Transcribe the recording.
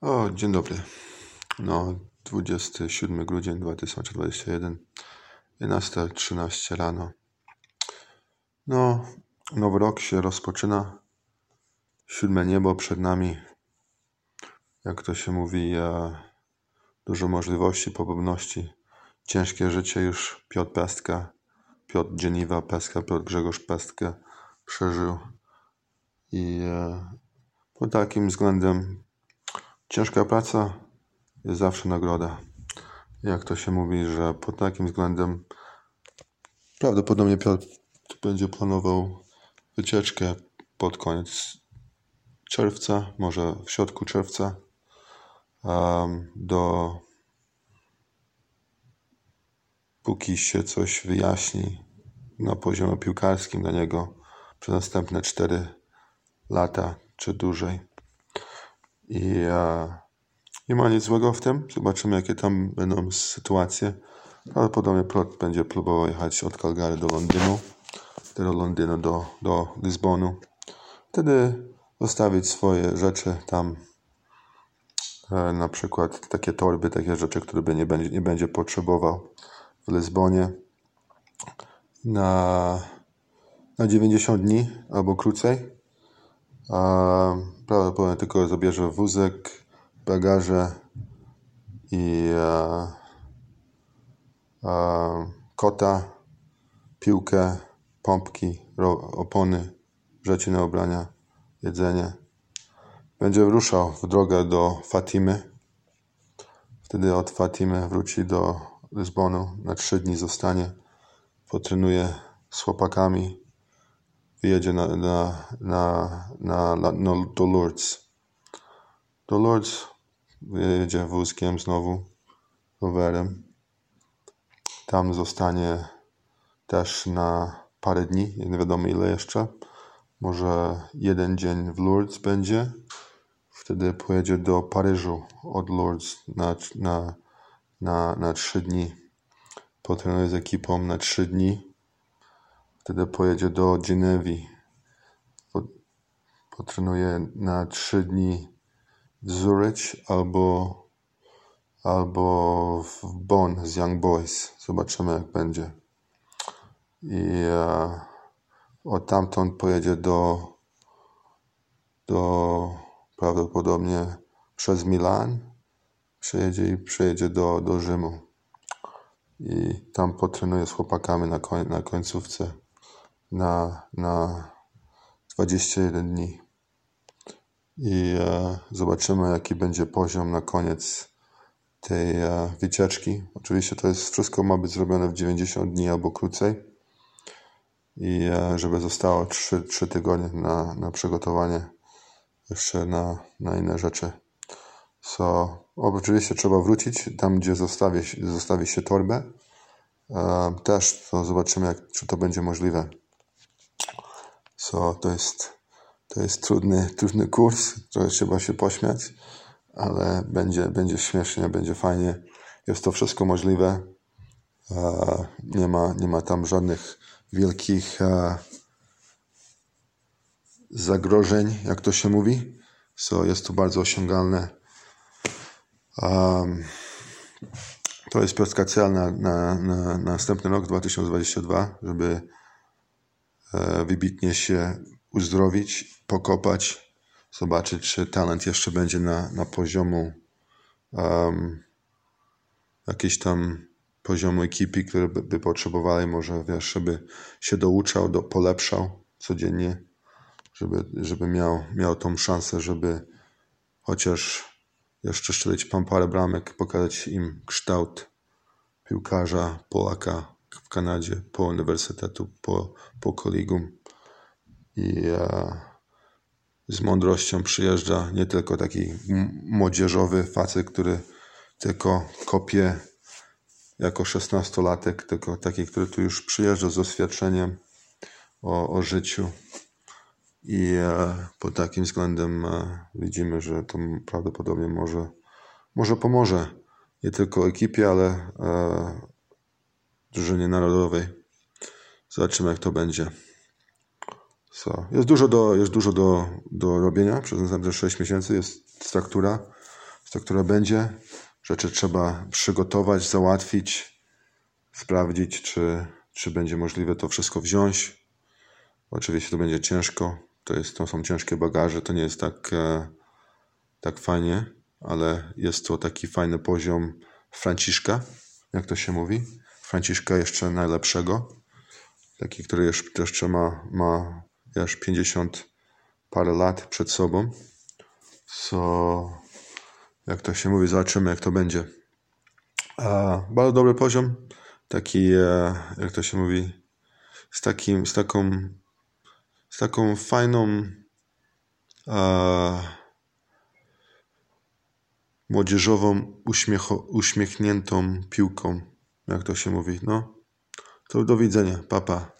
O, dzień dobry. No, 27 grudzień 2021, 11.13 rano. No, nowy rok się rozpoczyna. Siódme niebo przed nami. Jak to się mówi, e, dużo możliwości, podobności. Ciężkie życie już Piotr Pestka, Piotr Dzieniwa Pestka, Piotr Grzegorz Pestka przeżył. I e, pod takim względem Ciężka praca jest zawsze nagroda. Jak to się mówi, że pod takim względem prawdopodobnie Piotr będzie planował wycieczkę pod koniec czerwca, może w środku czerwca do póki się coś wyjaśni na poziomie piłkarskim dla niego przez następne 4 lata czy dłużej. I e, nie ma nic złego w tym. Zobaczymy, jakie tam będą sytuacje. Prawdopodobnie Plot będzie próbował jechać od Calgary do Londynu, do Londynu do, do Lizbonu. Wtedy zostawić swoje rzeczy tam, e, na przykład takie torby, takie rzeczy, które by nie będzie, nie będzie potrzebował w Lizbonie na, na 90 dni albo krócej prawdopodobnie tylko zabierze wózek, bagaże i a, a, kota, piłkę, pompki, opony, rzeczy na ubrania, jedzenie. Będzie ruszał w drogę do Fatimy. Wtedy od Fatimy wróci do Lizbonu. Na trzy dni zostanie. Potrenuje z chłopakami wyjedzie na, na, na, na, na, no, do Lourdes. Do Lourdes wyjedzie wózkiem znowu, rowerem. Tam zostanie też na parę dni, nie wiadomo ile jeszcze. Może jeden dzień w Lourdes będzie. Wtedy pojedzie do Paryżu od Lourdes na, na, na, na trzy dni. Potrenuje z ekipą na trzy dni Wtedy pojedzie do Genewi. Potrenuje na trzy dni w Zurich albo, albo w Bonn z Young Boys. Zobaczymy jak będzie. I e, od tamtąd pojedzie do, do prawdopodobnie przez Milan. Przejedzie i przejedzie do, do Rzymu. I tam potrenuje z chłopakami na, koń, na końcówce na, na 21 dni. I e, zobaczymy, jaki będzie poziom na koniec tej e, wycieczki. Oczywiście to jest wszystko ma być zrobione w 90 dni albo krócej. I e, żeby zostało 3, 3 tygodnie na, na przygotowanie jeszcze na, na inne rzeczy. So, oczywiście trzeba wrócić tam, gdzie zostawi, zostawi się torbę. E, też to zobaczymy, jak, czy to będzie możliwe. So, to jest, to jest trudny, trudny kurs, trochę trzeba się pośmiać, ale będzie, będzie śmiesznie, będzie fajnie. Jest to wszystko możliwe. Nie ma, nie ma tam żadnych wielkich zagrożeń, jak to się mówi. So, jest to bardzo osiągalne. Um, to jest piosenka cel na, na, na, na następny rok 2022, żeby E, wybitnie się uzdrowić, pokopać, zobaczyć, czy talent jeszcze będzie na, na poziomu um, jakiejś tam poziomu ekipy, które by, by potrzebowali, może wiesz, żeby się douczał, do, polepszał codziennie, żeby, żeby miał, miał tą szansę, żeby chociaż jeszcze strzelić parę bramek, pokazać im kształt piłkarza, Polaka, w Kanadzie po uniwersytetu, po, po kolegum i e, z mądrością przyjeżdża nie tylko taki młodzieżowy facet, który tylko kopie jako szesnastolatek, tylko taki, który tu już przyjeżdża z doświadczeniem o, o życiu. I e, pod takim względem e, widzimy, że to prawdopodobnie może, może pomoże nie tylko ekipie, ale e, drużynie narodowej. Zobaczymy, jak to będzie. So. Jest dużo, do, jest dużo do, do robienia przez następne 6 miesięcy. Jest struktura. to która będzie. Rzeczy trzeba przygotować, załatwić, sprawdzić, czy, czy będzie możliwe to wszystko wziąć. Oczywiście to będzie ciężko. To, jest, to są ciężkie bagaże, to nie jest tak, e, tak fajnie, ale jest to taki fajny poziom Franciszka, jak to się mówi. Franciszka jeszcze najlepszego. Taki, który jeszcze, ma, ma już 50 parę lat przed sobą. So, jak to się mówi, zobaczymy jak to będzie. E, bardzo dobry poziom. Taki, e, jak to się mówi, z, takim, z taką z taką fajną e, młodzieżową, uśmiecho, uśmiechniętą piłką, jak to się mówi. No, to do widzenia, papa.